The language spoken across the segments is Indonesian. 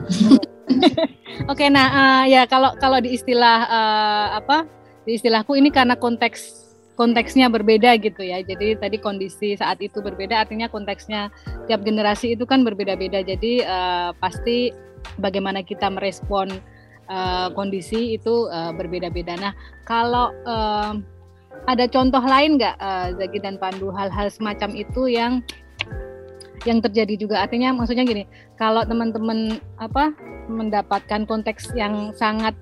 Oke, nah uh, ya kalau kalau di istilah uh, apa di istilahku ini karena konteks konteksnya berbeda gitu ya. Jadi tadi kondisi saat itu berbeda, artinya konteksnya tiap generasi itu kan berbeda-beda. Jadi uh, pasti bagaimana kita merespon uh, kondisi itu uh, berbeda-beda. Nah, kalau uh, ada contoh lain nggak uh, Zagi dan Pandu hal-hal semacam itu yang yang terjadi juga. Artinya maksudnya gini kalau teman-teman apa mendapatkan konteks yang sangat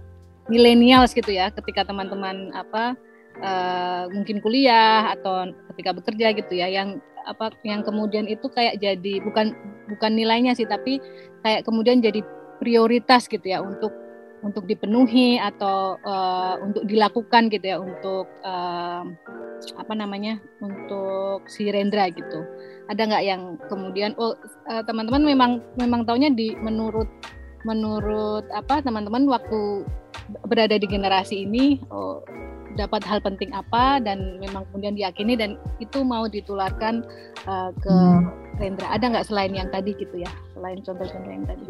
milenial gitu ya ketika teman-teman apa uh, mungkin kuliah atau ketika bekerja gitu ya yang apa yang kemudian itu kayak jadi bukan bukan nilainya sih tapi kayak kemudian jadi prioritas gitu ya untuk untuk dipenuhi atau uh, untuk dilakukan gitu ya untuk uh, apa namanya untuk si Rendra gitu ada nggak yang kemudian oh uh, teman-teman memang memang taunya di menurut menurut apa teman-teman waktu berada di generasi ini oh, dapat hal penting apa dan memang kemudian diyakini dan itu mau ditularkan uh, ke. Rendra. Ada nggak selain yang tadi gitu ya? Selain contoh-contoh yang tadi.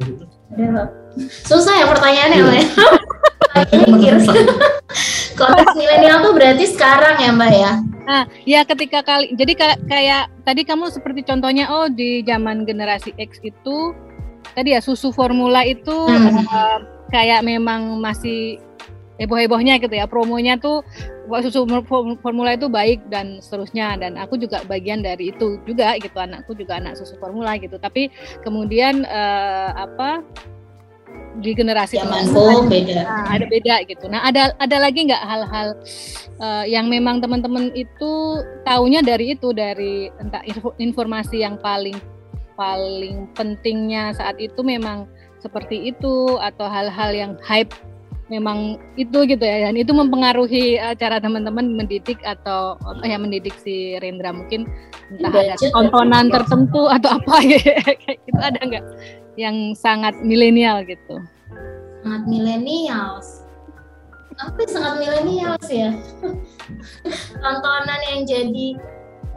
Susah ya pertanyaannya ya. Mikir konteks milenial tuh berarti sekarang ya mbak ya Nah, ya ketika kali jadi kayak, kayak tadi kamu seperti contohnya oh di zaman generasi X itu tadi ya susu formula itu hmm. uh, kayak memang masih heboh-hebohnya gitu ya promonya tuh susu formula itu baik dan seterusnya dan aku juga bagian dari itu juga gitu anakku juga anak susu formula gitu tapi kemudian uh, apa di generasi zamanku beda. nah, ada beda gitu. Nah ada ada lagi nggak hal-hal uh, yang memang teman-teman itu taunya dari itu dari entah informasi yang paling paling pentingnya saat itu memang seperti itu atau hal-hal yang hype memang itu gitu ya dan itu mempengaruhi uh, cara teman-teman mendidik atau uh, ya mendidik si Rendra mungkin. Entah ada tontonan tertentu atau apa gitu. Itu ada nggak yang sangat milenial gitu? Sangat milenial. Apa sangat milenial ya? Tontonan yang jadi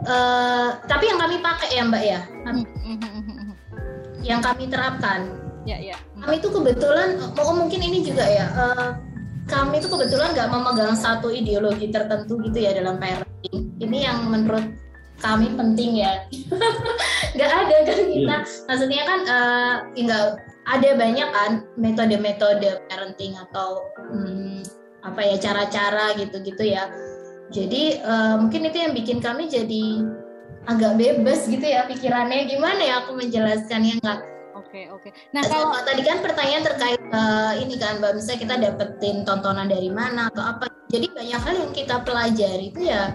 uh, tapi yang kami pakai ya mbak ya? Hmm, hmm, hmm, yang kami terapkan. Ya ya kami itu kebetulan oh mungkin ini juga ya uh, kami itu kebetulan nggak memegang satu ideologi tertentu gitu ya dalam parenting ini yang menurut kami penting ya. Nggak ada kan kita. Yeah. maksudnya kan uh, nggak ada banyak kan metode-metode parenting atau hmm, apa ya cara-cara gitu-gitu ya. Jadi uh, mungkin itu yang bikin kami jadi agak bebas gitu ya pikirannya. Gimana ya aku menjelaskannya? Nggak Oke oke. Nah kalau tadi kan pertanyaan terkait uh, ini kan mbak, misalnya kita dapetin tontonan dari mana atau apa. Jadi banyak hal yang kita pelajari itu ya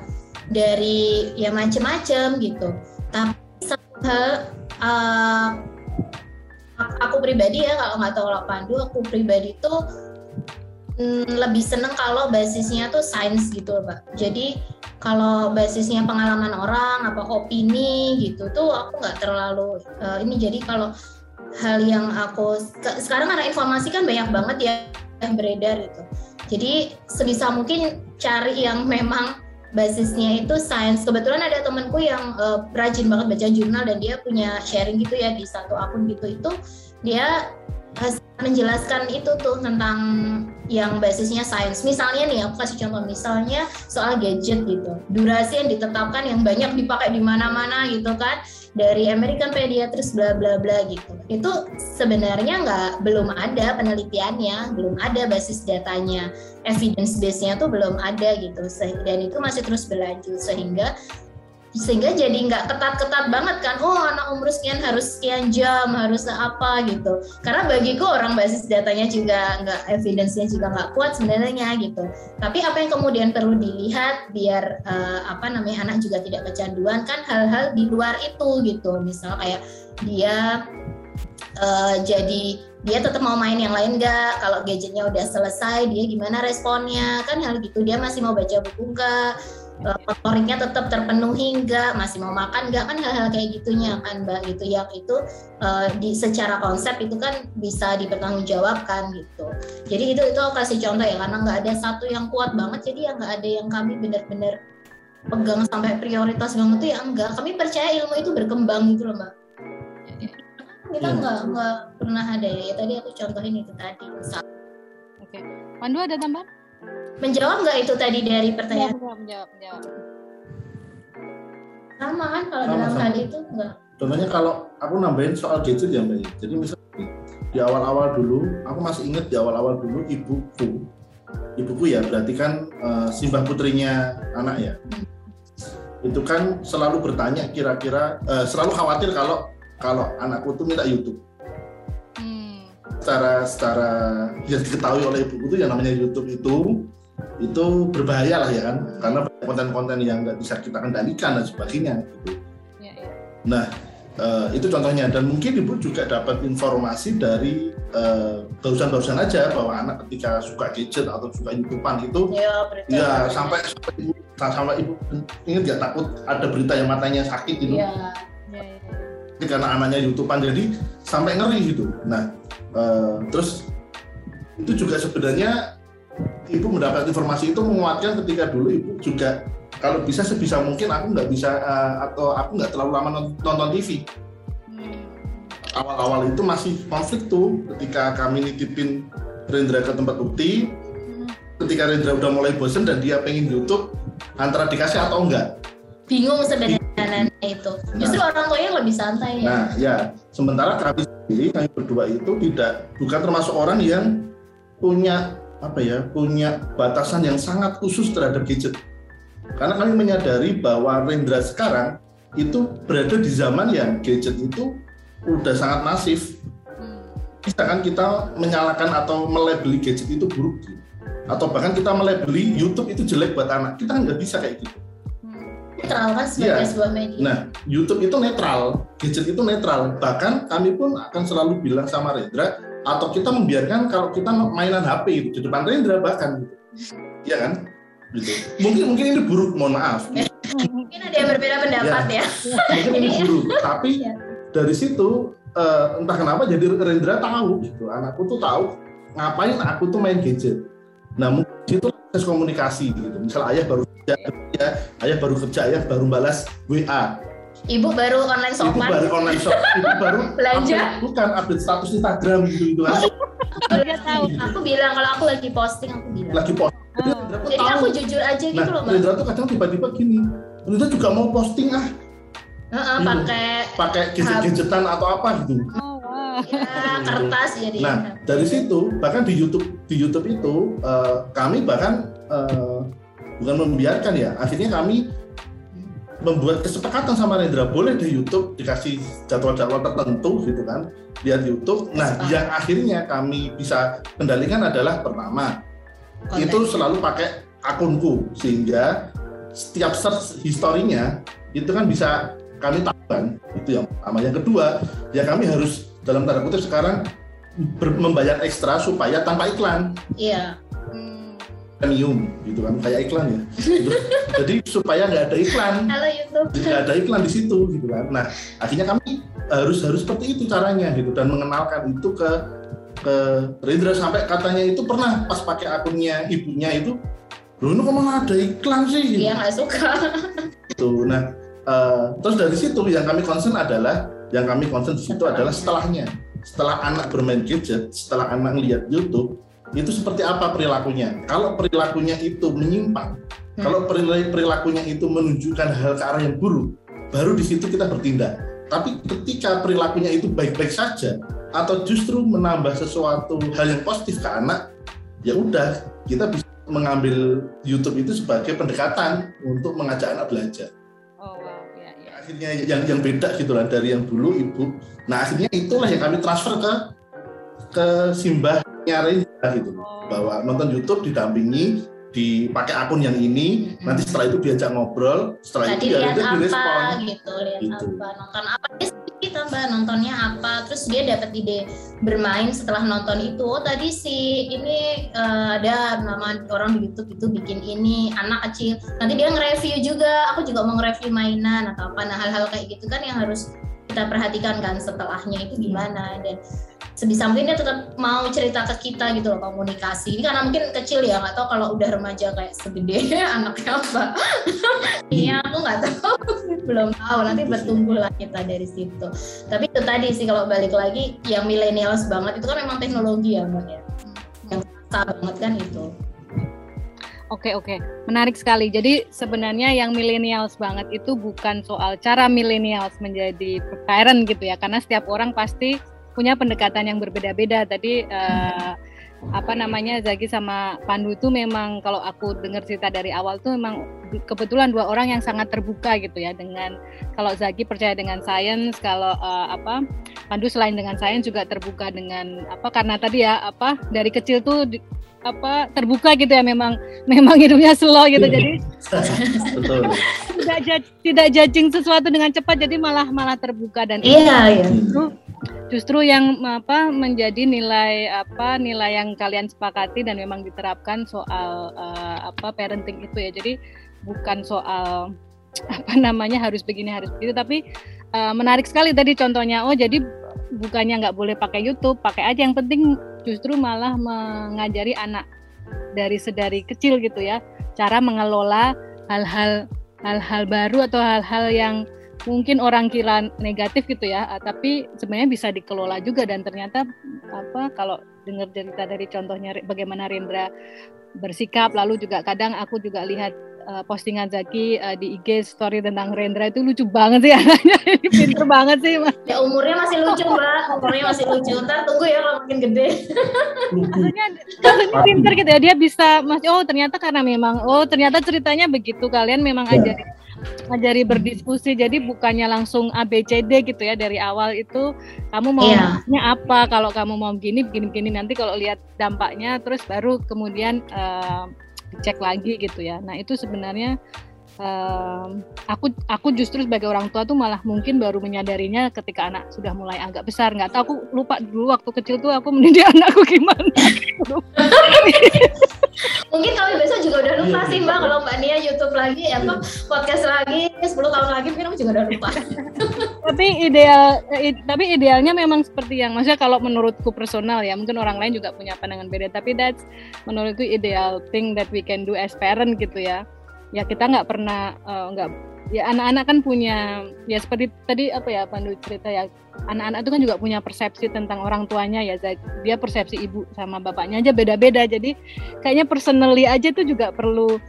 dari ya macem-macem gitu. Tapi satu hal uh, aku pribadi ya kalau nggak tahu kalau Pandu, aku pribadi tuh mm, lebih seneng kalau basisnya tuh sains gitu mbak. Jadi kalau basisnya pengalaman orang apa opini gitu tuh aku nggak terlalu uh, ini jadi kalau hal yang aku sekarang karena informasi kan banyak banget ya yang beredar gitu. Jadi sebisa mungkin cari yang memang basisnya itu sains. Kebetulan ada temanku yang uh, rajin banget baca jurnal dan dia punya sharing gitu ya di satu akun gitu itu dia menjelaskan itu tuh tentang yang basisnya sains. Misalnya nih, aku kasih contoh misalnya soal gadget gitu. Durasi yang ditetapkan yang banyak dipakai di mana-mana gitu kan dari American Pediatrics bla bla bla gitu. Itu sebenarnya nggak belum ada penelitiannya, belum ada basis datanya, evidence base-nya tuh belum ada gitu. Dan itu masih terus berlanjut sehingga sehingga jadi nggak ketat-ketat banget kan oh anak umur sekian harus sekian jam harus apa gitu. Karena bagiku orang basis datanya juga nggak evidence-nya juga nggak kuat sebenarnya gitu. Tapi apa yang kemudian perlu dilihat biar uh, apa namanya anak juga tidak kecanduan kan hal-hal di luar itu gitu. Misal kayak dia uh, jadi dia tetap mau main yang lain nggak? Kalau gadgetnya udah selesai dia gimana responnya? Kan hal gitu dia masih mau baca buku nggak motoriknya tetap terpenuhi enggak masih mau makan enggak kan hal-hal kayak gitunya kan mbak gitu. Yang itu uh, di secara konsep itu kan bisa dipertanggungjawabkan gitu. Jadi itu itu aku kasih contoh ya karena nggak ada satu yang kuat banget jadi ya nggak ada yang kami benar-benar pegang sampai prioritas banget tuh ya enggak kami percaya ilmu itu berkembang gitu loh mbak. Kita iya. nggak hmm. nggak pernah ada ya. ya tadi aku contohin itu tadi oke. Pandu ada tambahan menjawab nggak itu tadi dari pertanyaan menjawab menjawab, menjawab. sama kan kalau sama, dalam sama. hal itu enggak contohnya kalau aku nambahin soal gadget ya mbak jadi misalnya di awal-awal dulu aku masih ingat di awal-awal dulu ibuku ibuku ya berarti kan uh, simbah putrinya anak ya itu kan selalu bertanya kira-kira uh, selalu khawatir kalau kalau anakku tuh minta YouTube hmm. secara secara yang diketahui oleh ibuku itu yang namanya YouTube itu itu berbahaya lah ya kan karena konten-konten yang nggak bisa kita kendalikan dan sebagainya gitu. Ya, ya. Nah uh, itu contohnya dan mungkin ibu juga dapat informasi dari uh, barusan-barusan aja bahwa anak ketika suka gadget atau suka youtubean itu ya, ya sampai sampai ibu sampai ibu ingat ya takut ada berita yang matanya sakit gitu ya, ya, ya. karena anaknya youtubean jadi sampai ngeri gitu nah uh, terus itu juga sebenarnya ibu mendapat informasi itu menguatkan ketika dulu ibu juga kalau bisa sebisa mungkin aku nggak bisa uh, atau aku nggak terlalu lama nonton TV. Hmm. Awal-awal itu masih konflik tuh ketika kami nitipin Rendra ke tempat bukti. Hmm. Ketika Rendra udah mulai bosen dan dia pengen YouTube, antara dikasih atau enggak. Bingung sebenarnya itu. Nah. Justru orang tuanya lebih santai ya. Nah, ya. Sementara kami sendiri, kami berdua itu tidak bukan termasuk orang yang punya apa ya, punya batasan yang sangat khusus terhadap gadget karena kami menyadari bahwa Rendra sekarang itu berada di zaman yang gadget itu udah sangat masif. Bisa kan kita menyalakan atau melebeli gadget itu buruk atau bahkan kita melebeli YouTube itu jelek buat anak. Kita nggak bisa kayak gitu. Netral kan sebagai ya. sebuah media. Nah, YouTube itu netral, gadget itu netral. Bahkan kami pun akan selalu bilang sama Rendra atau kita membiarkan kalau kita mainan HP itu di depan Rendra bahkan gitu. Iya kan? gitu. Mungkin mungkin ini buruk, mohon maaf. Mungkin ada yang berbeda pendapat ya. ya. Mungkin ini buruk, tapi ya. dari situ uh, entah kenapa jadi Rendra tahu gitu. Anakku tuh tahu ngapain aku tuh main gadget. Nah, mungkin itu proses komunikasi gitu. Misal ayah baru kerja, ya, ayah baru kerja, ayah baru balas WA. Ibu baru online shop. Ibu baru online shop. Ibu baru belanja. Update, bukan update status Instagram gitu gitu kan. Dia tahu. Aku bilang kalau aku lagi posting aku bilang. Lagi posting jadi tahu. aku jujur aja gitu nah, loh Mas. Rendra tuh kadang tiba-tiba gini Rendra juga mau posting ah uh, uh, pakai pakai gadget-gadgetan atau apa gitu oh, ya kertas jadi nah dari situ bahkan di YouTube di YouTube itu uh, kami bahkan uh, bukan membiarkan ya akhirnya kami membuat kesepakatan sama Rendra boleh di YouTube dikasih jadwal-jadwal tertentu gitu kan lihat YouTube. Nah, yang akhirnya kami bisa kendalikan adalah pertama Konten. itu selalu pakai akunku sehingga setiap search historinya itu kan bisa kami tahu kan itu yang pertama. Yang kedua ya kami harus dalam tanda kutip sekarang membayar ekstra supaya tanpa iklan. Iya premium gitu kan. Kayak iklan ya. Gitu. jadi supaya nggak ada iklan. Halo YouTube nggak ada iklan di situ gitu kan. Nah akhirnya kami harus harus seperti itu caranya gitu. Dan mengenalkan itu ke ke Rendra sampai katanya itu pernah pas pakai akunnya ibunya itu ini kok malah ada iklan sih? Iya nggak suka. Itu nah uh, terus dari situ yang kami concern adalah yang kami concern di situ adalah setelahnya. Setelah anak bermain gadget setelah anak lihat YouTube itu seperti apa perilakunya kalau perilakunya itu menyimpang hmm. kalau perilakunya itu menunjukkan hal ke arah yang buruk baru di situ kita bertindak tapi ketika perilakunya itu baik-baik saja atau justru menambah sesuatu hal yang positif ke anak, ya udah kita bisa mengambil YouTube itu sebagai pendekatan untuk mengajak anak belajar. Oh wow, ya, ya. Akhirnya yang yang beda gitu lah dari yang dulu ibu. Nah akhirnya itulah yang kami transfer ke ke simbahnya Reza gitu, oh. bahwa nonton YouTube didampingi dipakai akun yang ini hmm. nanti setelah itu diajak ngobrol setelah Tadi itu lihat apa direspon. gitu lihat gitu. apa nonton apa kita mbak nontonnya apa terus dia dapat ide bermain setelah nonton itu oh tadi si ini uh, ada nama orang di YouTube itu bikin ini anak kecil nanti dia nge-review juga aku juga mau nge-review mainan atau apa nah hal-hal kayak gitu kan yang harus kita perhatikan kan setelahnya itu gimana dan sebisa mungkin dia tetap mau cerita ke kita gitu loh komunikasi. Ini karena mungkin kecil ya nggak tahu kalau udah remaja kayak segede anaknya apa. Ini aku nggak tahu. Belum tahu nanti bertumbuh lah kita dari situ. Tapi itu tadi sih kalau balik lagi yang millennials banget. Itu kan memang teknologi ya mbak ya. Yang banget kan itu. Oke oke, menarik sekali. Jadi sebenarnya yang millennials banget itu bukan soal cara millennials menjadi parent gitu ya, karena setiap orang pasti punya pendekatan yang berbeda-beda. Tadi uh, apa namanya Zagi sama Pandu itu memang kalau aku dengar cerita dari awal tuh memang kebetulan dua orang yang sangat terbuka gitu ya dengan kalau Zagi percaya dengan sains, kalau uh, apa Pandu selain dengan sains juga terbuka dengan apa karena tadi ya apa dari kecil tuh apa terbuka gitu ya memang memang hidupnya slow gitu iya. jadi tidak tidak judging sesuatu dengan cepat jadi malah malah terbuka dan iya iya justru, justru yang apa menjadi nilai apa nilai yang kalian sepakati dan memang diterapkan soal uh, apa parenting itu ya. Jadi bukan soal apa namanya harus begini harus begitu tapi uh, menarik sekali tadi contohnya. Oh jadi bukannya nggak boleh pakai YouTube pakai aja. Yang penting justru malah mengajari anak dari sedari kecil gitu ya. Cara mengelola hal-hal hal-hal baru atau hal-hal yang mungkin orang kira negatif gitu ya tapi sebenarnya bisa dikelola juga. Dan ternyata apa kalau dengar cerita dari contohnya bagaimana Rendra bersikap lalu juga kadang aku juga lihat uh, postingan Zaki uh, di IG story tentang Rendra itu lucu banget sih anaknya. Pinter banget sih mas. ya umurnya masih lucu mbak. Umurnya masih lucu. Ntar tunggu ya kalau makin gede. Maksudnya maksudnya pinter gitu ya. Dia bisa mas oh ternyata karena memang oh ternyata ceritanya begitu. Kalian memang ya. ajarin ngajari berdiskusi jadi bukannya langsung ABCD gitu ya dari awal itu kamu mau yeah. apa kalau kamu mau gini begini begini nanti kalau lihat dampaknya terus baru kemudian uh, dicek lagi gitu ya. Nah itu sebenarnya um, aku aku justru sebagai orang tua tuh malah mungkin baru menyadarinya ketika anak sudah mulai agak besar. Nggak tahu aku lupa dulu waktu kecil tuh aku mendidik anakku gimana. mungkin kami besok juga udah lupa sih mbak kalau mbak Nia YouTube lagi apa podcast lagi 10 tahun lagi mungkin aku juga udah lupa. Tapi ideal eh, tapi idealnya memang seperti yang maksudnya kalau menurutku personal ya mungkin orang lain juga punya pandangan beda tapi that's menurutku ideal thing that we can do as parent gitu ya. Ya kita nggak pernah uh, nggak ya anak-anak kan punya ya seperti tadi apa ya Pandu cerita ya anak-anak itu kan juga punya persepsi tentang orang tuanya ya dia persepsi ibu sama bapaknya aja beda-beda. Jadi kayaknya personally aja tuh juga perlu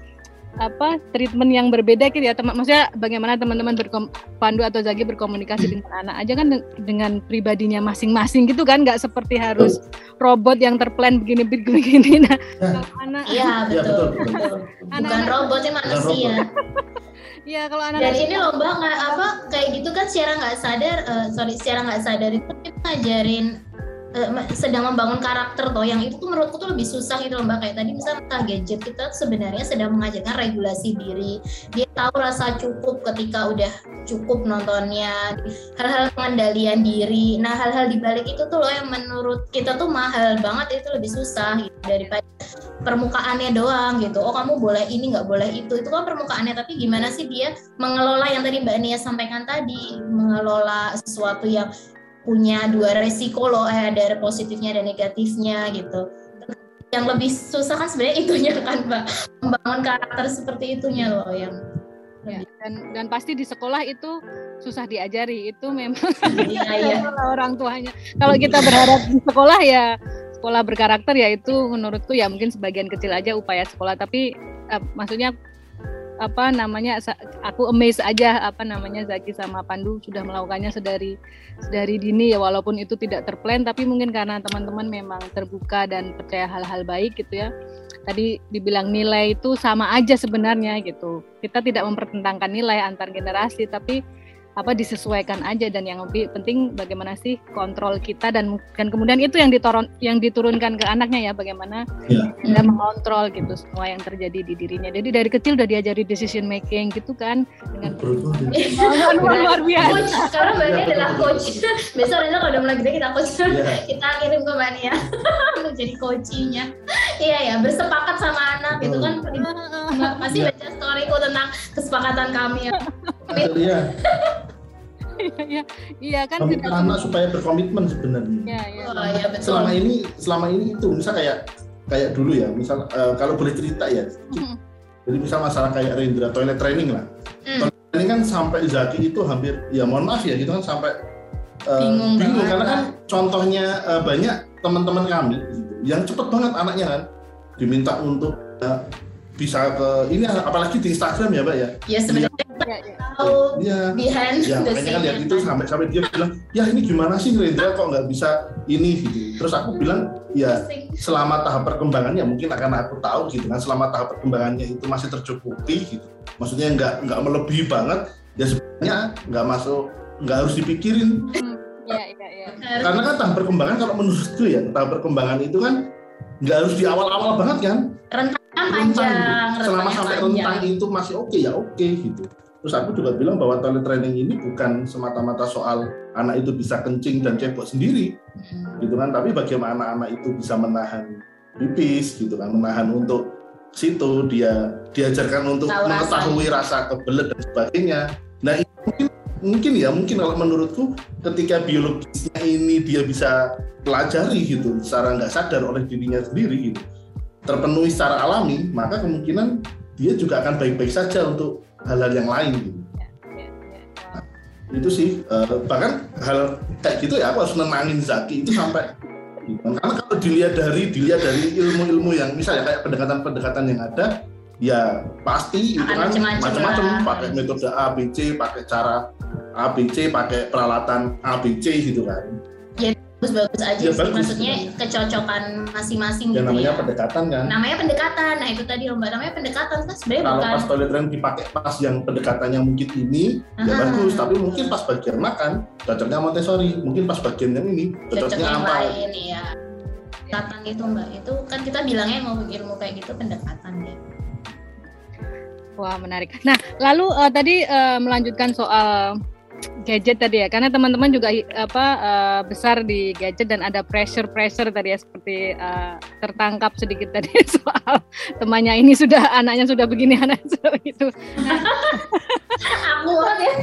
apa treatment yang berbeda gitu ya. Teman maksudnya bagaimana teman-teman berkom Pandu atau Zagi berkomunikasi dengan anak aja kan dengan pribadinya masing-masing gitu kan. Nggak seperti harus robot yang terplan begini begini nah ya. anak iya betul, ya, betul, betul. bukan robotnya manusia Iya kalau anak dan ini lomba nggak apa kayak gitu kan secara nggak sadar uh, sorry secara nggak sadar itu kita ngajarin uh, sedang membangun karakter toh. Yang itu tuh menurutku tuh lebih susah gitu lomba. Kayak tadi misalnya tentang gadget kita sebenarnya sedang mengajarkan regulasi diri. Dia tahu rasa cukup ketika udah cukup nontonnya hal-hal pengendalian diri. Nah hal-hal dibalik itu tuh loh yang menurut kita tuh mahal banget itu lebih susah gitu, daripada permukaannya doang gitu. Oh kamu boleh ini nggak boleh itu. Itu kan permukaannya. Tapi gimana sih dia mengelola yang tadi mbak Nia sampaikan tadi mengelola sesuatu yang punya dua resiko loh eh, ada positifnya dan negatifnya gitu. Yang lebih susah kan sebenarnya itunya kan mbak. Membangun karakter seperti itunya loh yang ya, dan dan pasti di sekolah itu susah diajari. Itu memang iya, iya. orang tuanya. Kalau kita berharap di sekolah ya sekolah berkarakter ya itu menurutku ya mungkin sebagian kecil aja upaya sekolah tapi uh, maksudnya apa namanya aku amazed aja apa namanya Zaki sama Pandu sudah melakukannya sedari sedari dini ya walaupun itu tidak terplan tapi mungkin karena teman-teman memang terbuka dan percaya hal-hal baik gitu ya. Tadi dibilang nilai itu sama aja sebenarnya gitu. Kita tidak mempertentangkan nilai antar generasi tapi apa disesuaikan aja dan yang lebih penting bagaimana sih kontrol kita dan dan kemudian itu yang diturun yang diturunkan ke anaknya ya bagaimana ya. kita mengontrol gitu semua yang terjadi di dirinya. Jadi dari kecil udah diajari decision making gitu kan dengan luar, luar biasa. Sekarang mbak Nia adalah coach. Besok kalau udah mulai gede kita coach. Yeah. kita kirim ke mbak Nia untuk jadi coachingnya iya ya bersepakat sama anak gitu kan. Pasti baca storyku tentang kesepakatan kami. ya iya. Iya kan meminta tidak anak supaya berkomitmen sebenarnya. Iya, iya. Oh iya betul. selama ini selama ini itu misal kayak kayak dulu ya misal eh, kalau boleh cerita ya. Jadi misal masalah kayak Rendra toilet training lah. Hmm. ini kan sampai Zaki itu hampir ya mohon maaf ya gitu kan sampai eh, Bingung banget, karena kan contohnya eh, banyak teman-teman kami gitu, yang cepet banget anaknya kan diminta untuk bisa ke ini apalagi di Instagram ya mbak ya? Ya sebenarnya Iya, iya. tahu Iya. behind ya the makanya kan lihat itu sampai sampai dia bilang ya ini gimana sih Rendra kok nggak bisa ini? Gitu. Terus aku bilang ya selama tahap perkembangannya mungkin akan aku tahu gitu kan selama tahap perkembangannya itu masih tercukupi gitu. Maksudnya nggak nggak melebihi banget ya sebenarnya nggak masuk nggak harus dipikirin. Iya, iya, iya. Harus- karena kan tahap perkembangan kalau menurutku ya tahap perkembangan itu kan nggak harus di awal-awal banget kan? Rentang Rentang panjang, gitu. selama sampai panjang. rentang itu masih oke ya oke gitu terus aku juga bilang bahwa toilet training ini bukan semata-mata soal anak itu bisa kencing dan cebok sendiri Hmm. gitu kan tapi bagaimana anak itu bisa menahan pipis gitu kan menahan untuk situ dia diajarkan untuk Tahu mengetahui rasa kebelet dan sebagainya nah itu mungkin mungkin ya mungkin kalau menurutku ketika biologisnya ini dia bisa pelajari gitu secara nggak sadar oleh dirinya sendiri gitu terpenuhi secara alami maka kemungkinan dia juga akan baik-baik saja untuk hal-hal yang lain gitu iya. itu sih eh, bahkan hal kayak gitu ya aku harus nenangin Zaki itu sampai gitu. karena kalau dilihat dari dilihat dari ilmu-ilmu yang misalnya kayak pendekatan-pendekatan yang ada ya pasti itu kan macam-macam pakai metode A B C pakai cara A B C pakai peralatan A B C gitu kan bagus-bagus aja Ya, sih bagus. maksudnya kecocokan masing-masing yang gitu namanya ya. pendekatan kan? Namanya pendekatan. Nah itu tadi lomba. Namanya pendekatan kan sebenarnya kalau bukan pas toilet training dipakai pas yang pendekatannya mungkin ini ya Aha. bagus. Tapi mungkin pas bagian makan cocoknya Montessori. Mungkin pas bagian yang ini cocok cocoknya yang apa? lain ya pendekatan itu mbak. Itu kan kita bilangnya mau ilmu kayak gitu pendekatan ya. Wah menarik. Nah lalu eh, tadi eh, melanjutkan soal gadget tadi ya, karena teman-teman juga apa eh, besar di gadget dan ada pressure pressure tadi ya seperti eh, tertangkap sedikit tadi soal temannya ini sudah anaknya sudah begini sudah begitu. aku banget ya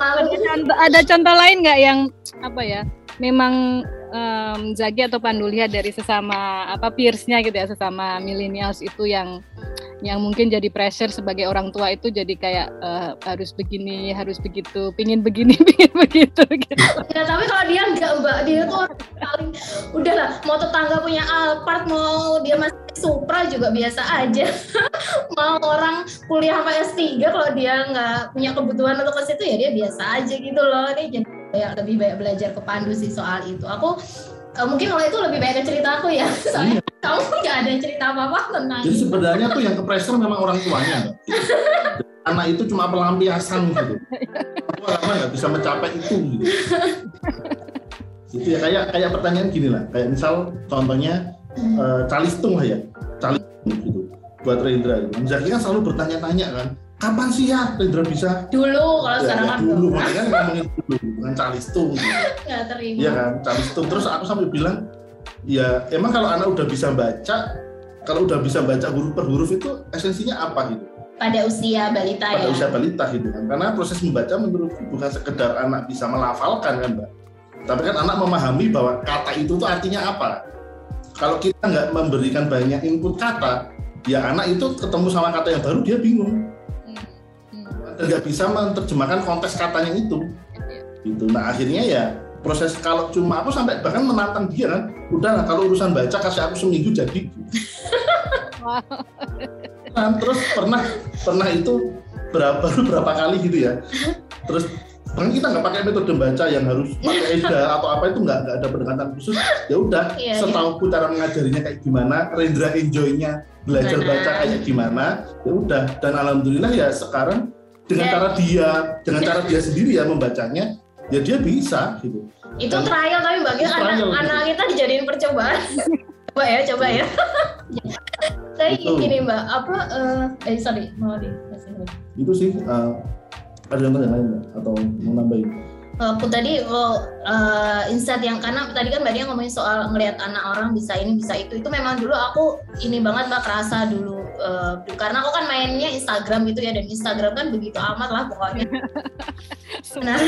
malu Ada contoh, ada contoh lain nggak yang apa ya? Memang em, Zaki atau Pandu lihat dari sesama apa peersnya gitu ya, sesama millennials itu yang yang mungkin jadi pressure sebagai orang tua itu jadi kayak eh, harus begini, harus begitu, pingin begini, pingin begitu. Gitu. ya tapi kalau dia enggak mbak dia tuh paling udahlah mau tetangga punya Alphard mau dia masih Supra juga biasa aja mau orang kuliah sampai S3 kalau dia nggak punya kebutuhan untuk ke situ ya dia biasa aja gitu loh ini jadi kayak lebih banyak belajar ke Pandu sih soal itu aku eh, mungkin kalau itu lebih banyak cerita aku ya soalnya kamu nggak ada cerita apa-apa tentang Jadi sebenarnya tuh yang ke pressure memang orang tuanya. Anak itu cuma pelampiasan gitu. Tua lama nggak bisa mencapai itu. Gitu. Gitu ya kayak kayak pertanyaan gini lah. Kayak misal contohnya eh, calistung lah ya, calistung gitu. Buat Rendra. Zaki kan selalu bertanya-tanya kan, kapan sih ya Rendra bisa? dulu kalau Ya, sekarang ya kan dulu, makanya kan ngomongin dulu, bukan calistung. Gitu. nggak terima Iya kan, calistung. Terus aku sampai bilang, ya emang kalau anak udah bisa baca, kalau udah bisa baca huruf per huruf itu esensinya apa gitu? pada usia balita Pada ya usia balita gitu kan. Karena proses membaca menurutku bukan sekedar anak bisa melafalkan kan, Mbak. Tapi kan anak memahami bahwa kata itu tuh artinya apa. Kalau kita nggak memberikan banyak input kata, ya anak itu ketemu sama kata yang baru dia bingung nggak bisa menerjemahkan konteks katanya itu. Gitu. Nah akhirnya ya proses kalau cuma aku sampai bahkan menantang dia kan udah lah kalau urusan baca kasih aku seminggu jadi. Nah, terus pernah pernah itu berapa berapa kali gitu ya. Terus bahkan kita nggak pakai metode baca yang harus pakai eda atau apa itu nggak nggak ada pendekatan khusus. Ya udah Iya, setahu cara mengajarinya kayak gimana Rendra enjoynya belajar baca kayak gimana ya udah. Dan alhamdulillah ya sekarang dengan Ya. cara dia dengan cara dia sendiri ya membacanya ya dia bisa gitu itu trial tapi kita anak, gitu. anak kita dijadiin percobaan coba ya coba ya tapi Betul. gini mbak apa eh eh, sorry mau lagi. itu sih uh, ada yang lain atau mau nambahin aku tadi oh, uh, insight yang karena tadi kan mbak Dia ngomongin soal ngelihat anak orang bisa ini bisa itu. Itu memang dulu aku ini banget mbak kerasa dulu uh, karena aku kan mainnya Instagram gitu ya dan Instagram kan begitu amat lah pokoknya. Nah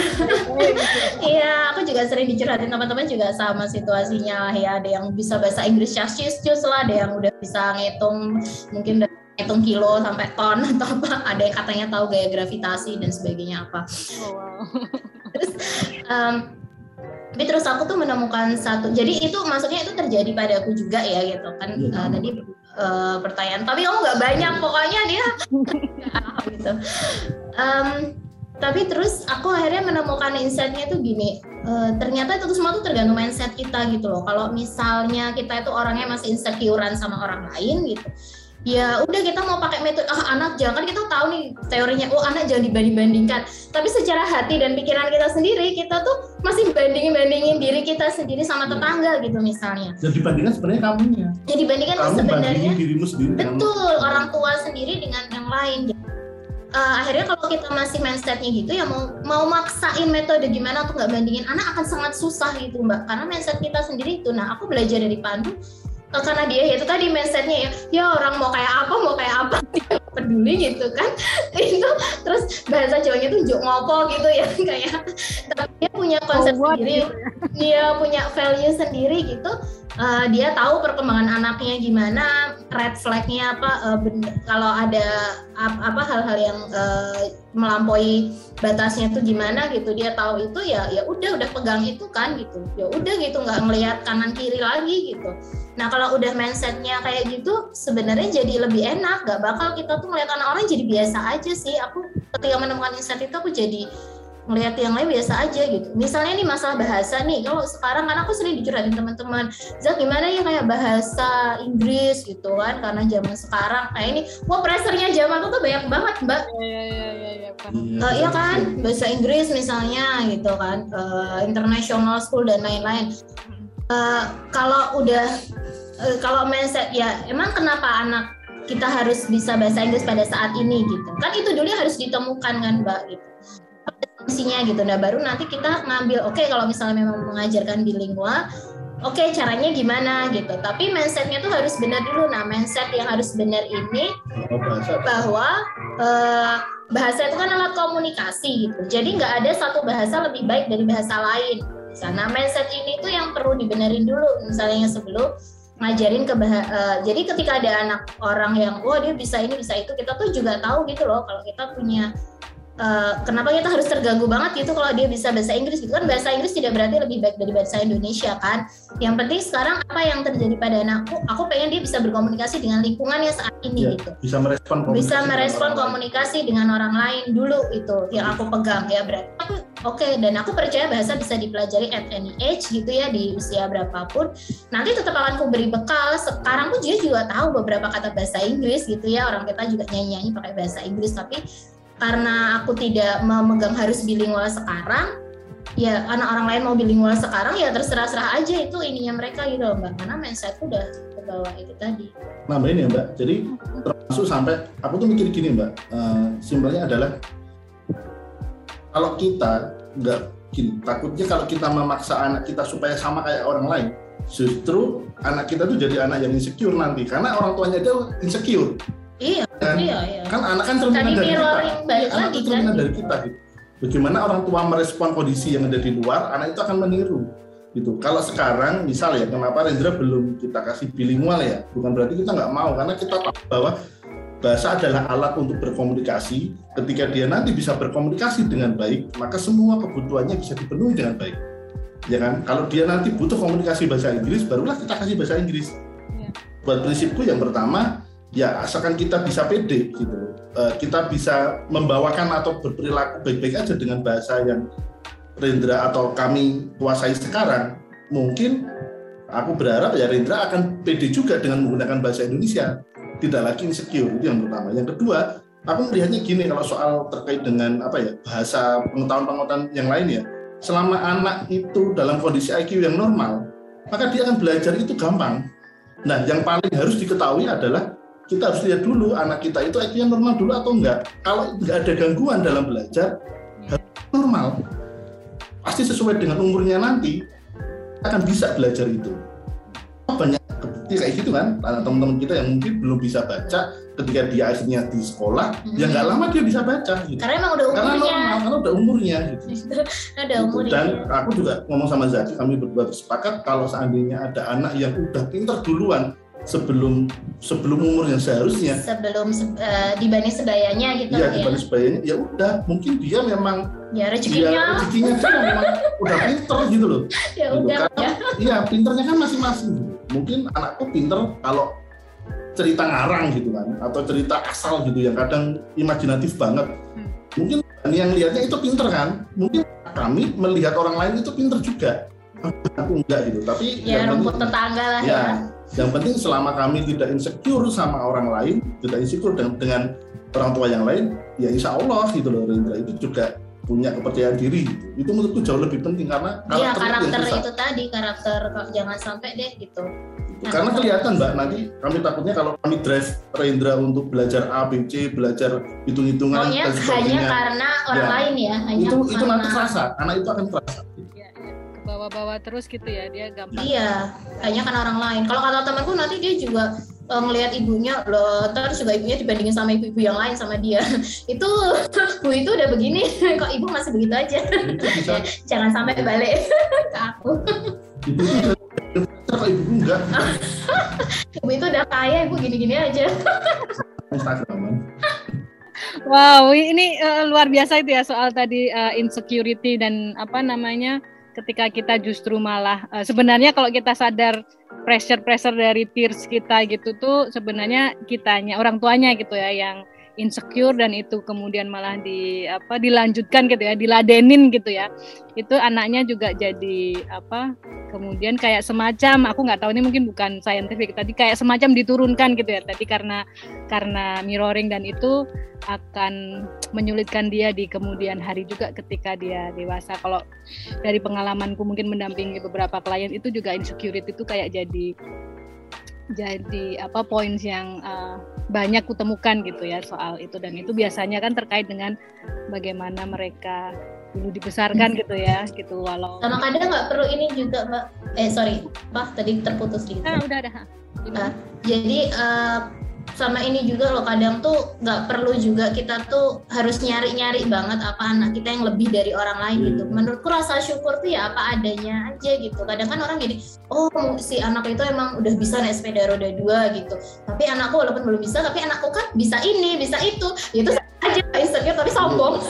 iya aku juga sering dicurhatin teman-teman juga sama situasinya lah ya. Ada yang bisa bahasa Inggris cus lah ada yang udah bisa ngitung mungkin hitung kilo sampai ton atau apa. Ada yang katanya tahu gaya gravitasi dan sebagainya apa. Oh, wow. Terus um, tapi terus aku tuh menemukan satu jadi itu maksudnya itu terjadi pada aku juga ya gitu kan. Ya, uh, tadi uh, pertanyaan tapi kamu nggak banyak pokoknya dia. Gitu. Um, tapi terus aku akhirnya menemukan insightnya tuh gini uh, ternyata itu semua tuh tergantung mindset kita gitu loh. Kalau misalnya kita itu orangnya masih insecurean sama orang lain gitu ya udah kita mau pakai metode ah anak jangan kita tahu nih teorinya oh anak jangan dibanding bandingkan tapi secara hati dan pikiran kita sendiri kita tuh masih bandingin bandingin diri kita sendiri sama tetangga gitu misalnya. Jadi dibandingkan sebenarnya kamunya. Jadi dibandingkan kamu sebenarnya dirimu sendiri betul orang tua. sendiri dengan yang lain. Uh, akhirnya kalau kita masih mindsetnya gitu ya mau mau maksain metode gimana untuk nggak bandingin anak akan sangat susah gitu mbak. Karena mindset kita sendiri itu nah aku belajar dari Pandu karena dia ya itu tadi mindsetnya ya ya orang mau kayak apa mau kayak apa dia peduli gitu kan. Itu terus bahasa Jawanya tuh jok ngopo gitu ya kayak. Tapi dia punya konsep oh, sendiri. gitu ya. dia punya value sendiri gitu. Uh, dia tahu perkembangan anaknya gimana red flagnya apa uh, kalau ada apa hal-hal yang uh, melampaui batasnya tuh gimana gitu dia tahu itu ya ya udah udah pegang itu kan gitu. Ya udah gitu nggak ngelihat kanan kiri lagi gitu. Nah kalau udah mindsetnya kayak gitu sebenarnya jadi lebih enak. Gak bakal kita tuh ngelihat anak orang jadi biasa aja sih. Aku ketika menemukan insight itu aku jadi ngelihat yang lain biasa aja gitu. Misalnya nih masalah bahasa nih, kalau sekarang kan aku sering dicurhatin teman-teman, Zak gimana ya kayak bahasa Inggris gitu kan, karena zaman sekarang kayak ini, wah pressernya zaman itu tuh banyak banget mbak. Iya iya iya iya. Uh, iya kan, bahasa Inggris misalnya gitu kan, uh, international school dan lain-lain. Uh, kalau udah uh, kalau mindset ya emang kenapa anak kita harus bisa bahasa Inggris pada saat ini gitu kan itu dulu harus ditemukan kan mbak gitu fungsinya gitu. Nah baru nanti kita ngambil oke okay, kalau misalnya memang mengajarkan bilingual, oke okay, caranya gimana gitu. Tapi mindsetnya tuh harus benar dulu. Nah mindset yang harus benar ini bahwa uh, bahasa itu kan alat komunikasi gitu. Jadi nggak ada satu bahasa lebih baik dari bahasa lain. Nah mindset ini tuh yang perlu dibenerin dulu. Misalnya sebelum ngajarin ke uh, jadi ketika ada anak orang yang wah oh, dia bisa ini bisa itu kita tuh juga tahu gitu loh kalau kita punya Uh, kenapa kita harus terganggu banget gitu kalau dia bisa bahasa Inggris gitu? Kan bahasa Inggris tidak berarti lebih baik dari bahasa Indonesia kan? Yang penting sekarang apa yang terjadi pada anakku aku pengen dia bisa berkomunikasi dengan lingkungannya saat ini ya, gitu. bisa merespon komunikasi bisa merespon dengan komunikasi orang dengan orang lain dulu itu yang aku pegang ya. Berarti aku oke okay, dan aku percaya bahasa bisa dipelajari at any age gitu ya di usia berapapun. Nanti tetap akan aku beri bekal. Sekarang pun juga juga tahu beberapa kata bahasa Inggris gitu ya. Orang kita juga nyanyi nyanyi pakai bahasa Inggris tapi karena aku tidak memegang harus bilingual sekarang ya anak orang lain mau bilingual sekarang ya terserah-serah aja itu ininya mereka gitu loh mbak. Karena mindsetku udah ke bawah itu tadi. Nambahin ya mbak. Jadi termasuk sampai aku tuh mikir gini mbak. Uh, simpelnya adalah kalau kita nggak takutnya kalau kita memaksa anak kita supaya sama kayak orang lain justru anak kita tuh jadi anak yang insecure nanti. Karena orang tuanya dia insecure Iya, kan? iya, iya. Kan anak kan cerminan dari kita. Iya, anak itu cerminan kan? dari kita gitu. Bagaimana orang tua merespon kondisi yang ada di luar, anak itu akan meniru gitu. Kalau sekarang misal ya, kenapa Rendra belum kita kasih bilingual ya? Bukan berarti kita nggak mau, karena kita tahu bahwa bahasa adalah alat untuk berkomunikasi. Ketika dia nanti bisa berkomunikasi dengan baik, maka semua kebutuhannya bisa dipenuhi dengan baik. Ya kan? Kalau dia nanti butuh komunikasi bahasa Inggris, barulah kita kasih bahasa Inggris. Ya. Buat prinsipku yang pertama, ya asalkan kita bisa pede gitu. Uh, kita bisa membawakan atau berperilaku baik-baik aja dengan bahasa yang Rendra atau kami kuasai sekarang mungkin aku berharap ya Rendra akan pede juga dengan menggunakan bahasa Indonesia. Tidak lagi insecure itu yang pertama. Yang kedua aku melihatnya gini kalau soal terkait dengan apa ya bahasa pengetahuan-pengetahuan yang lain ya. Selama anak itu dalam kondisi IQ yang normal maka dia akan belajar itu gampang. Nah yang paling harus diketahui adalah kita harus lihat dulu anak kita itu IQ-nya normal dulu atau enggak. Kalau enggak ada gangguan dalam belajar, normal. pasti sesuai dengan umurnya nanti akan bisa belajar itu banyak kebukti kayak gitu kan teman-teman kita yang mungkin belum bisa baca ketika dia akhirnya di sekolah hmm. ya nggak lama dia bisa baca gitu. karena emang udah umurnya karena, karena udah umurnya gitu. ada umurnya dan aku juga ngomong sama Zaki kami berdua sepakat kalau seandainya ada anak yang udah pinter duluan sebelum sebelum umur yang seharusnya. Sebelum uh, dibanding sebayanya gitu ya, ya? dibanding sebayanya. Ya udah mungkin dia memang ya rezekinya. ya, rezekinya dia memang udah pinter gitu loh. Ya gitu. udah Karena, ya. iya pinternya kan masing-masing. Mungkin anakku pinter kalau cerita ngarang gitu kan atau cerita asal gitu yang kadang imajinatif banget. Hmm. mungkin yang lihatnya itu pinter kan? Mungkin kami melihat orang lain itu pinter juga. Aku enggak gitu tapi ya rumput tetangga lah ya, ya yang penting selama kami tidak insecure sama orang lain, tidak insecure dengan, dengan orang tua yang lain, ya insya Allah gitu loh Rendra itu juga punya kepercayaan diri. Itu menurutku jauh lebih penting karena karakter, ya, karakter itu tadi karakter jangan sampai deh gitu. Nah, karena kelihatan mbak nanti kami takutnya kalau kami drive Rendra untuk belajar A, B, C, belajar hitung-hitungan dan sebagainya. hanya karena orang ya, lain ya. Hanya itu itu nanti terasa, anak itu akan terasa bawa-bawa terus gitu ya dia gampang. Iya hanya kan orang lain. Kalau kata temanku nanti dia juga uh, ngelihat ibunya loh terus juga ibunya dibandingin sama ibu-ibu yang lain sama dia. Itu bu itu udah begini kok ibu masih begitu aja? Jangan sampai balik ke aku. Ibu itu kalau ibu enggak? Ibu itu udah kaya ibu gini-gini aja. Wow, ini uh, luar biasa itu ya soal tadi uh, insecurity dan apa namanya ketika kita justru malah uh, sebenarnya kalau kita sadar pressure-pressure dari peers kita gitu tuh sebenarnya kitanya orang tuanya gitu ya yang insecure dan itu kemudian malah di apa dilanjutkan gitu ya diladenin gitu ya itu anaknya juga jadi apa kemudian kayak semacam aku nggak tahu ini mungkin bukan scientific tadi kayak semacam diturunkan gitu ya tadi karena karena mirroring dan itu akan menyulitkan dia di kemudian hari juga ketika dia dewasa. Kalau dari pengalamanku mungkin mendampingi beberapa klien itu juga insecurity itu kayak jadi jadi apa points yang uh, banyak kutemukan gitu ya soal itu. Dan itu biasanya kan terkait dengan bagaimana mereka dulu dibesarkan gitu ya gitu. Walau sama kadang nggak perlu ini juga mbak. Eh sorry. Pak tadi terputus gitu ah udah ada uh, jadi uh, sama ini juga loh kadang tuh nggak perlu juga kita tuh harus nyari-nyari banget apa anak kita yang lebih dari orang lain hmm. gitu. Menurutku rasa syukur tuh ya apa adanya aja gitu. Kadang kan orang gini, oh si anak itu emang udah bisa naik sepeda roda dua gitu. Tapi anakku walaupun belum bisa, tapi anakku kan bisa ini, bisa itu. Itu aja insecure tapi sombong.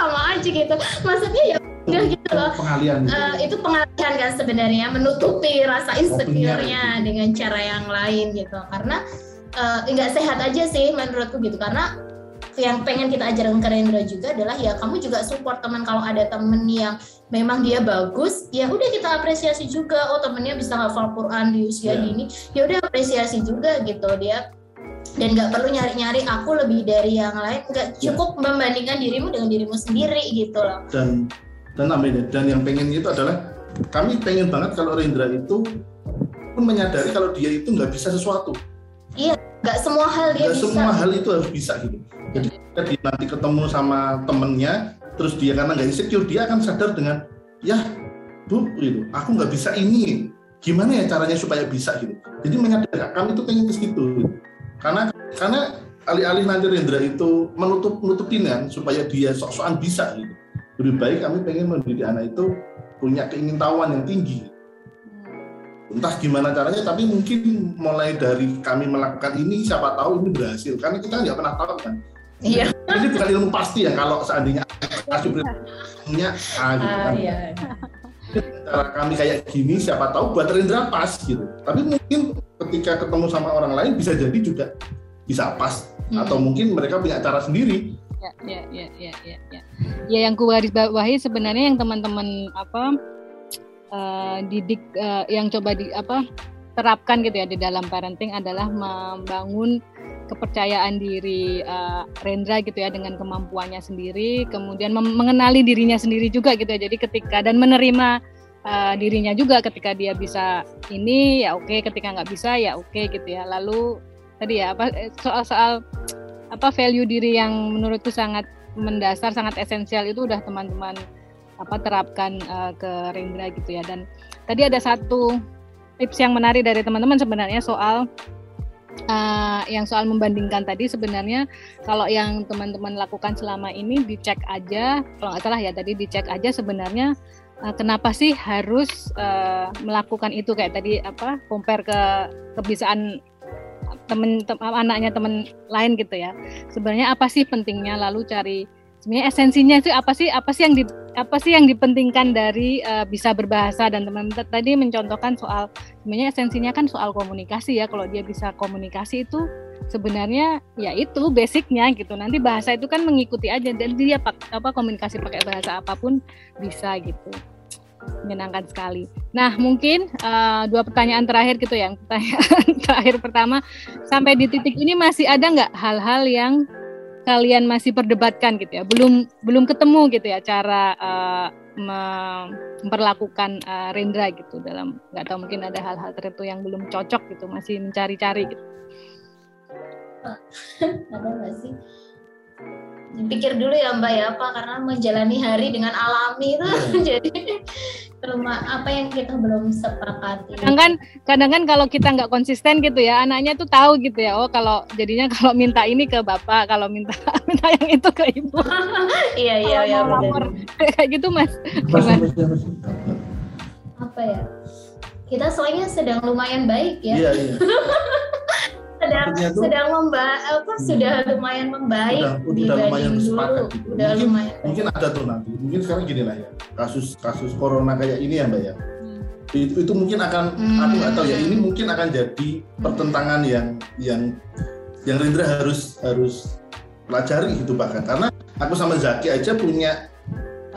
Sama aja gitu. Maksudnya ya udah gitu loh. Pengalian. Gitu. Uh, itu pengalihan kan sebenarnya menutupi rasa insecure-nya dengan cara yang lain gitu. Karena uh, nggak sehat aja sih menurutku gitu. Karena yang pengen kita ajarkan ke Rendra juga adalah ya kamu juga support teman kalau ada temen yang memang dia bagus ya udah kita apresiasi juga oh temennya bisa hafal Quran di usia yeah. dini ya udah apresiasi juga gitu dia dan nggak perlu nyari-nyari aku lebih dari yang lain. Nggak ya. cukup yeah. membandingkan dirimu dengan dirimu sendiri gitu loh. Dan dan namanya dan yang pengen itu adalah kami pengen banget kalau Rendra itu pun menyadari kalau dia itu nggak bisa sesuatu. Iya nggak semua hal dia nggak bisa. semua hal itu harus bisa gitu. Jadi ketika dia nanti ketemu sama temennya terus dia karena nggak insecure dia akan sadar dengan ya bu gitu. Aku nggak bisa ini. Gimana ya caranya supaya bisa gitu? Jadi menyadari kami itu pengen ke situ. gitu. Karena karena alih-alih nanti Rendra itu menutup nutupin supaya dia sok-sokan bisa gitu. Lebih baik kami pengen mendidik anak itu punya keingintahuan yang tinggi. Entah gimana caranya tapi mungkin mulai dari kami melakukan ini siapa tahu ini berhasil. Karena kita nggak pernah tahu kan. Iya. Ini bukan ilmu pasti ya kalau seandainya kasih punya ah, gitu kan. Iya. Cara kami kayak gini siapa tahu buat Rendra pas gitu. Tapi mungkin ketika ketemu sama orang lain bisa jadi juga bisa pas. Hmm. atau mungkin mereka punya cara sendiri. Ya ya ya ya ya ya, ya yang ku garis bawahi sebenarnya yang teman-teman apa uh, didik uh, yang coba di apa terapkan gitu ya di dalam parenting adalah membangun kepercayaan diri uh, Rendra gitu ya dengan kemampuannya sendiri kemudian mengenali dirinya sendiri juga gitu ya. Jadi ketika dan menerima uh, dirinya juga ketika dia bisa ini ya oke okay, ketika nggak bisa ya oke okay, gitu ya. Lalu tadi ya apa soal-soal apa value diri yang menurutku sangat mendasar sangat esensial itu udah teman-teman apa terapkan uh, ke Rendra gitu ya. Dan tadi ada satu tips yang menarik dari teman-teman sebenarnya soal uh, yang soal membandingkan tadi sebenarnya kalau yang teman-teman lakukan selama ini dicek aja kalau nggak salah ya tadi dicek aja sebenarnya uh, kenapa sih harus uh, melakukan itu? Kayak tadi apa compare ke kebiasaan temen, tem, anaknya teman lain gitu ya. Sebenarnya apa sih pentingnya? Lalu cari sebenarnya esensinya itu apa sih? Apa sih yang di, apa sih yang dipentingkan dari uh, bisa berbahasa dan teman-teman? Tadi mencontohkan soal sebenarnya esensinya kan soal komunikasi ya. Kalau dia bisa komunikasi itu sebenarnya ya itu basicnya gitu. Nanti bahasa itu kan mengikuti aja. Dan dia apa komunikasi pakai bahasa apa pun bisa gitu. Menyenangkan sekali. Nah mungkin uh, dua pertanyaan terakhir gitu yang pertanyaan terakhir pertama sampai di titik ini masih ada nggak hal-hal yang kalian masih perdebatkan gitu ya. Belum belum ketemu gitu ya cara uh, memperlakukan uh, Rendra gitu dalam nggak tahu mungkin ada hal-hal tertentu yang belum cocok gitu masih mencari-cari gitu. Ada nggak sih? Dipikir dulu ya Mbak ya apa? Karena menjalani hari dengan alami itu. Hmm. jadi rumah apa yang kita belum sepakati. Kadang kan kadang kan kalau kita nggak konsisten gitu ya anaknya tuh tahu gitu ya oh kalau jadinya kalau minta ini ke bapak kalau minta minta yang itu ke ibu. iya iya iya kayak gitu mas. Apa ya? Kita soalnya sedang lumayan baik ya. Iya iya. Sedang tuh, sedang memba apa hmm. sudah lumayan membaik udah, udah lumayan sepakat gitu. udah mungkin, lumayan mungkin ada tuh nanti mungkin sekarang gini lah ya kasus kasus corona kayak ini ya mbak ya hmm. itu, itu mungkin akan hmm. aku nggak tahu ya ini mungkin akan jadi pertentangan yang yang yang Rindra harus harus pelajari gitu bahkan karena aku sama Zaki aja punya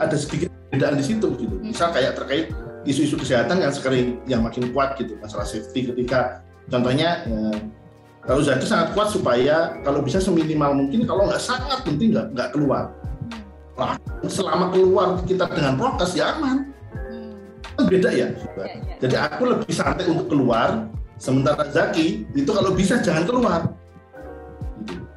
ada sedikit perbedaan di situ gitu hmm. misal kayak terkait isu-isu kesehatan yang sekarang yang makin kuat gitu masalah safety ketika contohnya ya, kalau Zaki sangat kuat supaya kalau bisa seminimal mungkin kalau nggak sangat penting nggak nggak keluar. Nah, selama keluar kita dengan prokes ya aman. Kan beda ya. ya, ya. Jadi aku lebih santai untuk keluar, sementara Zaki itu kalau bisa jangan keluar.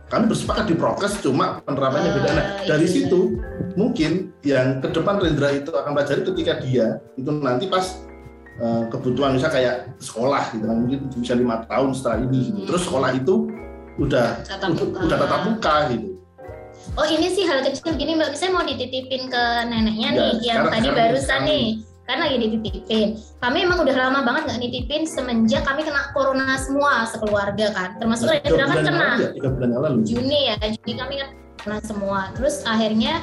Kami bersepakat di prokes, cuma penerapannya beda. Nah, ah, dari iya. situ mungkin yang ke depan Rendra itu akan pelajari ketika dia itu nanti pas Eh, kebutuhan misalnya kayak sekolah gitu kan mungkin bisa lima tahun setelah ini gitu. Hmm. Terus sekolah itu udah tatap muka. udah tatap muka gitu. Oh ini sih hal kecil gini mbak, saya mau dititipin ke neneknya ya, nih yang tadi barusan nih kan lagi dititipin. Kami emang udah lama banget nggak nitipin semenjak kami kena corona semua sekeluarga kan, termasuk Rendra kan kena. Ya, Juni ya, Juni kami kan kena semua. Terus akhirnya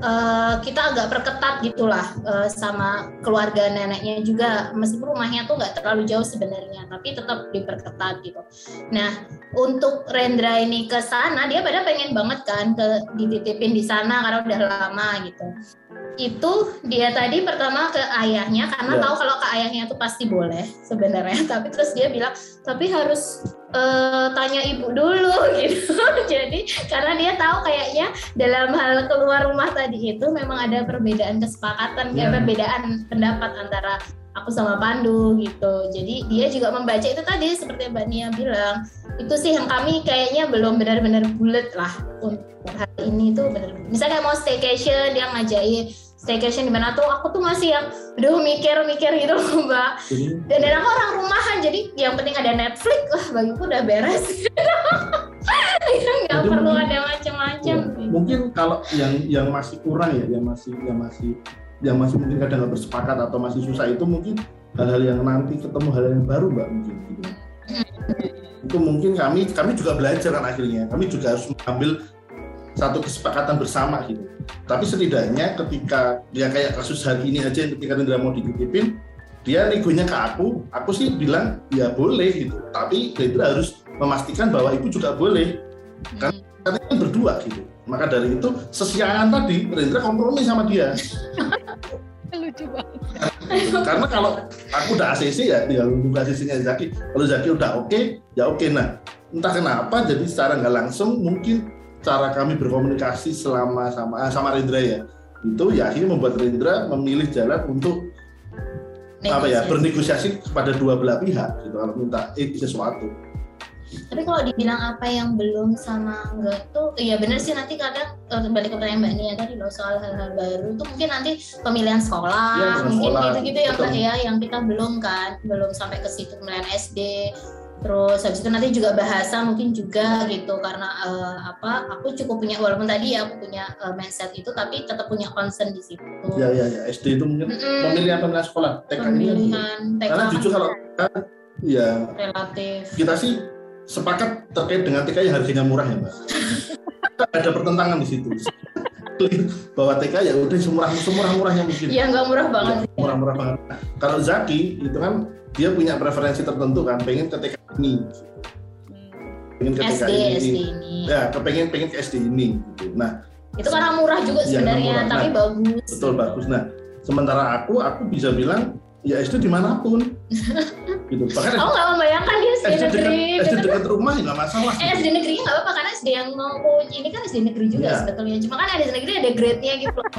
uh, kita agak perketat gitulah uh, sama keluarga neneknya juga meskipun rumahnya tuh nggak terlalu jauh sebenarnya tapi tetap diperketat gitu. Nah untuk Rendra ini ke sana dia pada pengen banget kan ke dititipin di sana karena udah lama gitu itu dia tadi pertama ke ayahnya karena yeah. tahu kalau ke ayahnya itu pasti boleh sebenarnya tapi terus dia bilang tapi harus uh, tanya ibu dulu gitu jadi karena dia tahu kayaknya dalam hal keluar rumah tadi itu memang ada perbedaan kesepakatan yeah. perbedaan pendapat antara aku sama Pandu gitu. Jadi dia juga membaca itu tadi seperti Mbak Nia bilang. Itu sih yang kami kayaknya belum benar-benar bulat lah untuk hari ini tuh benar. Misalnya mau staycation dia ngajakin staycation di mana tuh aku tuh masih yang aduh mikir-mikir gitu loh mbak dan, dan aku orang rumahan jadi yang penting ada Netflix lah bagiku udah beres nggak perlu ada macam-macam mungkin kalau yang yang masih kurang ya yang masih yang masih yang masih mungkin kadang nggak bersepakat atau masih susah itu mungkin hal-hal yang nanti ketemu hal yang baru mbak mungkin gitu itu mungkin kami kami juga belajar kan akhirnya kami juga harus mengambil satu kesepakatan bersama gitu. Tapi setidaknya ketika dia kayak kasus hari ini aja ketika Indra mau dititipin, dia negonya ke aku, aku sih bilang ya boleh gitu. Tapi Indra harus memastikan bahwa ibu juga boleh. Kan kan berdua gitu. Maka dari itu sesiangan tadi Rendra kompromi sama dia. Lucu banget. Karena kalau aku udah ACC ya tinggal nunggu ACC-nya Zaki. Kalau Zaki udah oke, okay, ya oke. Okay. Nah, entah kenapa jadi secara nggak langsung mungkin cara kami berkomunikasi selama sama sama Rendra ya itu ya akhirnya membuat Rendra memilih jalan untuk Negosiasi. apa ya bernegosiasi kepada dua belah pihak gitu kalau minta eh, sesuatu Tapi kalau dibilang apa yang belum sama enggak tuh, iya bener sih nanti kadang uh, balik ke pertanyaan Mbak Nia tadi loh soal hal-hal baru itu mungkin nanti pemilihan sekolah, Ya, mungkin gitu-gitu ya Mbak Betul. ya yang kita belum kan, belum sampai ke situ pemilihan SD. Terus habis itu nanti juga bahasa mungkin juga gitu karena eh, apa aku cukup punya walaupun tadi ya aku punya eh, mindset itu tapi tetap punya concern di situ. Ya ya ya SD itu mungkin Mm-mm. pemilihan pemilihan sekolah TK ini. Pemilihan TK Karena jujur kalau ya relatif. kita sih sepakat terkait dengan TK yang harganya murah ya mbak. ada pertentangan di situ. Bahwa TK ya udah semurah semurah murahnya mungkin. Iya nggak murah banget. sih. Murah-murah banget. Nah, Kalau Zaki itu kan dia punya preferensi tertentu kan, pengen ke TK ini, pengen ke TK SD ini. SD ini. Ya, kepengen pengen ke SD ini. Gitu. Nah, Itu karena murah juga Iya, sebenarnya, murah. tapi Nah, bagus. betul bagus. Nah, sementara aku, aku bisa bilang ya SD di mana pun. gitu. Bahkan Aku nggak membayangkan dia SD SD dekat, negeri. SD deket- dekat rumah ya nggak masalah. Eh SD negeri nggak apa-apa karena SD yang mau ini kan SD negeri juga Iya. sebetulnya. Cuma kan ada SD negeri ada grade-nya gitu. loh.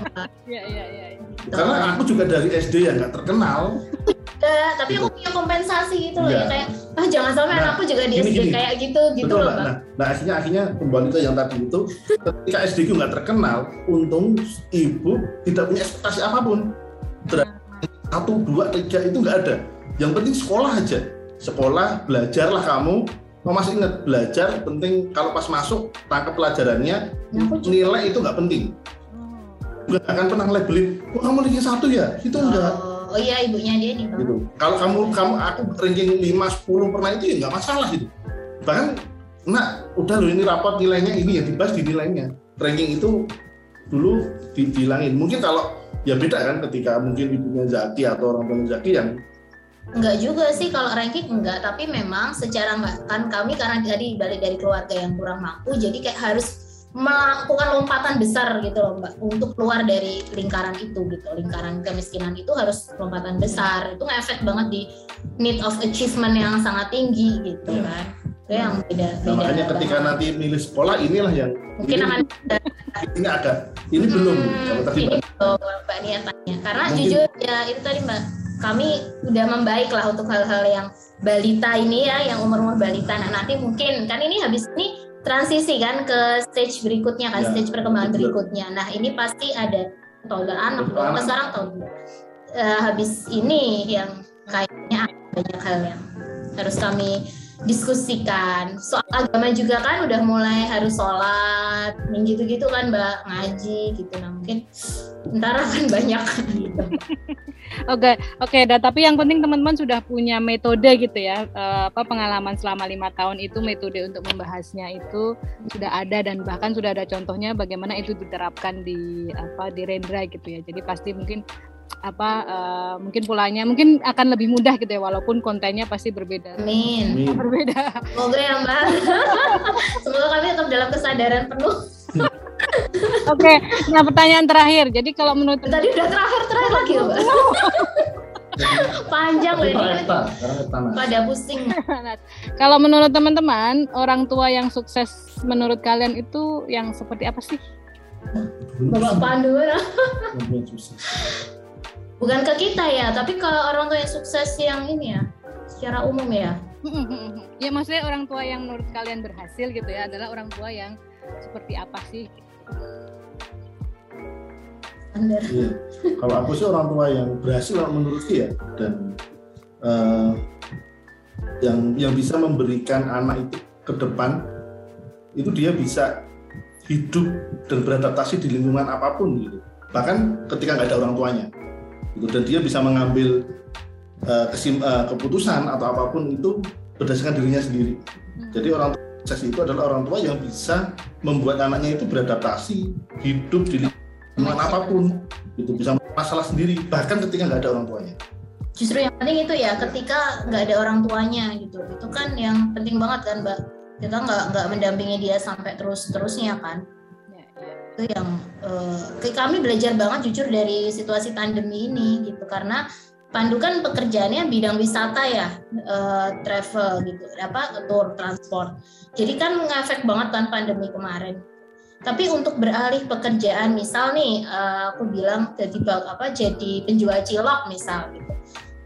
Iya iya iya. Karena aku juga dari SD yang nggak terkenal. Enggak, tapi aku punya kompensasi gitu loh Iya. ya kayak ah jangan sampai Nah, anakku juga di gini, SD gini. kayak gitu gitu Betul loh. Nah, nah akhirnya akhirnya kembali ke yang tadi itu, ketika SD ku nggak terkenal, untung ibu tidak punya ekspektasi apa pun. Satu, dua, tiga itu nggak ada. Yang penting sekolah aja. Sekolah, belajarlah kamu. Masih ingat belajar penting kalau pas masuk tangkap pelajarannya juga- nilai itu nggak penting. Nggak akan pernah labelin, oh kamu ranking satu ya? Itu enggak. Oh, oh iya ibunya dia nih bang. gitu. Kalau kamu kamu aku ranking 5 10 pernah itu ya nggak masalah gitu. Bahkan nah udah loh ini rapot nilainya ini ya dibahas di nilainya. Ranking itu dulu di- dihilangin. Mungkin kalau ya beda kan ketika mungkin ibunya Zaki atau orang tuanya Zaki yang Enggak juga sih kalau ranking enggak, tapi memang secara enggak kan kami karena tadi balik dari keluarga yang kurang mampu, jadi kayak harus melakukan lompatan besar gitu loh mbak untuk keluar dari lingkaran itu gitu. Lingkaran kemiskinan itu harus lompatan besar. Itu ngefek banget di need of achievement yang sangat tinggi gitu Iya. kan. Itu yang beda nah, beda makanya ketika banget. nanti milih sekolah inilah yang mungkin ini, akan ini ada. Ini belum Hmm, kalau tadi ini Mbak. belum mbak Nia tanya karena Mungkin- jujur ya itu tadi mbak kami udah membaik lah untuk hal-hal yang balita ini ya yang umur-umur balita. Nah nanti mungkin kan ini habis ini transisi kan ke stage berikutnya kan Ya, stage perkembangan betul. berikutnya nah ini pasti ada tahun anak anak. sekarang tahun Eh, habis ini yang kayaknya ada banyak hal yang harus kami diskusikan soal agama juga kan udah mulai harus sholat gitu-gitu kan mbak ngaji gitu nah mungkin ntar akan banyak gitu. Oke, oke, dah. Tapi yang penting teman-teman sudah punya metode gitu ya, eh, apa pengalaman selama lima tahun itu metode untuk membahasnya itu sudah ada dan bahkan sudah ada contohnya bagaimana itu diterapkan di apa di Rendra gitu ya. Jadi pasti mungkin apa eh, mungkin polanya mungkin akan lebih mudah gitu ya, walaupun kontennya pasti berbeda. Amin. Amin. Berbeda. Semoga ya mbak. Semoga kami tetap dalam kesadaran penuh. Oke, nah pertanyaan terakhir. Jadi kalau menurut Tadi udah terakhir terakhir lagi ya mbak. Panjang loh ini. Pada pusing. kalau menurut teman-teman orang tua yang sukses menurut kalian itu yang seperti apa sih? Bapak Pandu. Bukan ke kita ya, tapi kalau orang tua yang sukses yang ini ya, secara umum ya. ya maksudnya orang tua yang menurut kalian berhasil gitu ya adalah orang tua yang seperti apa sih? Standar. Iya. Kalau aku sih orang tua yang berhasil menurutku ya dan eh, yang yang bisa memberikan anak itu ke depan itu dia bisa hidup dan beradaptasi di lingkungan apa pun gitu. Bahkan ketika nggak ada orang tuanya. Gitu. Dan dia bisa mengambil eh, kesim, eh, keputusan atau apa pun itu berdasarkan dirinya sendiri. Jadi orang tua sukses itu adalah orang tua yang bisa membuat anaknya itu beradaptasi hidup di lingkungan apa pun itu bisa masalah sendiri bahkan ketika nggak ada orang tuanya Justru yang penting itu ya, ketika nggak ada orang tuanya gitu, itu kan yang penting banget kan mbak. Kita nggak nggak mendampingi dia sampai terus terusnya kan. Itu yang eh, kami belajar banget jujur dari situasi pandemi ini gitu. Karena Pandu kan pekerjaannya bidang wisata ya eh, travel gitu apa tour transport. Jadi kan ngefek banget kan pandemi kemarin. Tapi untuk beralih pekerjaan misal nih eh, aku bilang jadi apa jadi penjual cilok misal gitu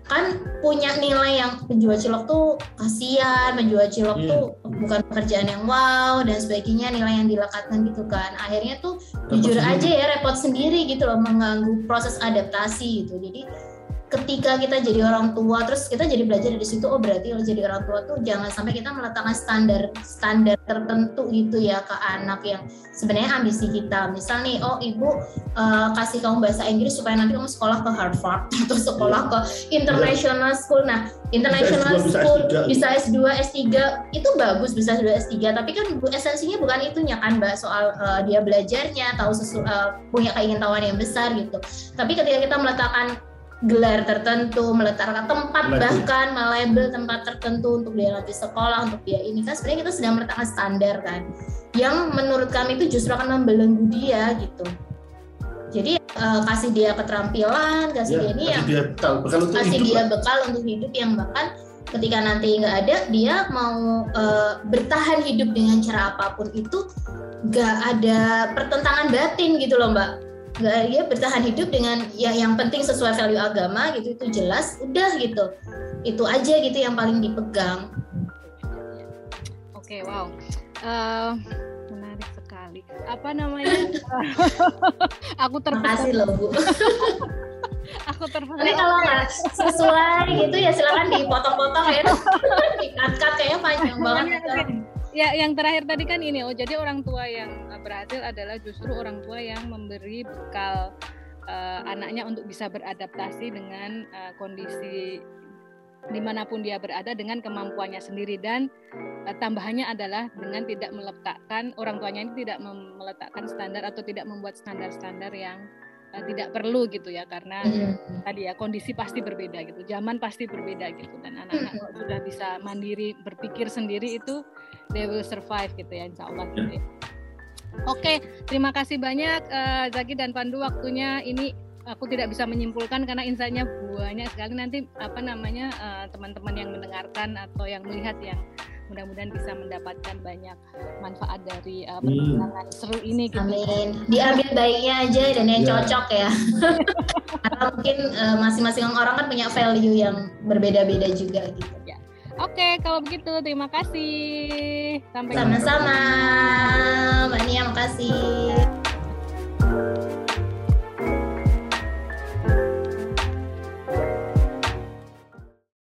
kan punya nilai yang penjual cilok tuh kasihan, penjual cilok Iya. tuh bukan pekerjaan yang wow dan sebagainya nilai yang dilekatkan gitu kan. Akhirnya tuh jujur sendiri. aja ya repot sendiri gitu loh mengganggu proses adaptasi gitu. Jadi ketika kita jadi orang tua terus kita jadi belajar dari situ oh berarti kalau jadi orang tua tuh jangan sampai kita meletakkan standar standar tertentu gitu ya ke anak yang sebenarnya ambisi kita. Misal nih oh ibu eh, kasih kamu bahasa Inggris supaya nanti kamu sekolah ke Harvard atau sekolah ke international school. Nah international Bisa S2, bisa school S3. bisa S2 S3 itu bagus bisa S2 S3 tapi kan bu- esensinya bukan itunya kan mbak soal eh, dia belajarnya tahu sesu, eh, punya keingintahuan yang besar gitu. Tapi ketika kita meletakkan gelar tertentu, meletakkan tempat Label. bahkan melabel tempat tertentu untuk dia nanti sekolah, untuk dia ini kan sebenarnya kita sedang meletakkan standar kan, yang menurut kami itu justru akan membelenggu dia gitu. Jadi eh, kasih dia keterampilan, kasih Ya, dia ini kasih yang dia bekal, bekal untuk kasih hidup dia lah. bekal untuk hidup yang bahkan ketika nanti nggak ada dia mau eh, bertahan hidup dengan cara apa pun itu nggak ada pertentangan batin gitu loh mbak nggak dia bertahan hidup dengan ya yang penting sesuai value agama gitu itu jelas udah gitu itu aja gitu yang paling dipegang Oke, wow. Eh, menarik sekali. Apa namanya? aku terpesona. loh bu Aku terpesona. tapi kalau nggak sesuai gitu ya silakan dipotong-potong ya dikat-kat kayaknya panjang banget Ya, yang terakhir tadi kan ini, oh jadi orang tua yang uh, berhasil adalah justru orang tua yang memberi bekal uh, anaknya untuk bisa beradaptasi dengan uh, kondisi di mana pun dia berada dengan kemampuannya sendiri. Dan uh, tambahannya adalah dengan tidak meletakkan orang tuanya ini tidak meletakkan standar atau tidak membuat standar-standar yang uh, tidak perlu gitu ya karena Hmm. tadi ya kondisi pasti berbeda gitu zaman pasti berbeda gitu. Dan anak-anak kalau sudah bisa mandiri berpikir sendiri itu they will survive gitu ya insya Allah gitu ya. Oke terima kasih banyak eh, Zaki dan Pandu waktunya ini aku tidak bisa menyimpulkan karena insightnya banyak sekali nanti apa namanya eh, teman-teman yang mendengarkan atau yang melihat yang mudah-mudahan bisa mendapatkan banyak manfaat dari eh, perbincangan seru ini gitu. Amin. Diambil baiknya aja dan yang Ya. cocok ya. Karena mungkin eh, masing-masing orang kan punya value yang berbeda-beda juga gitu. Oke, kalau begitu terima kasih. Sampai Sama-sama. Mbak Nia, makasih.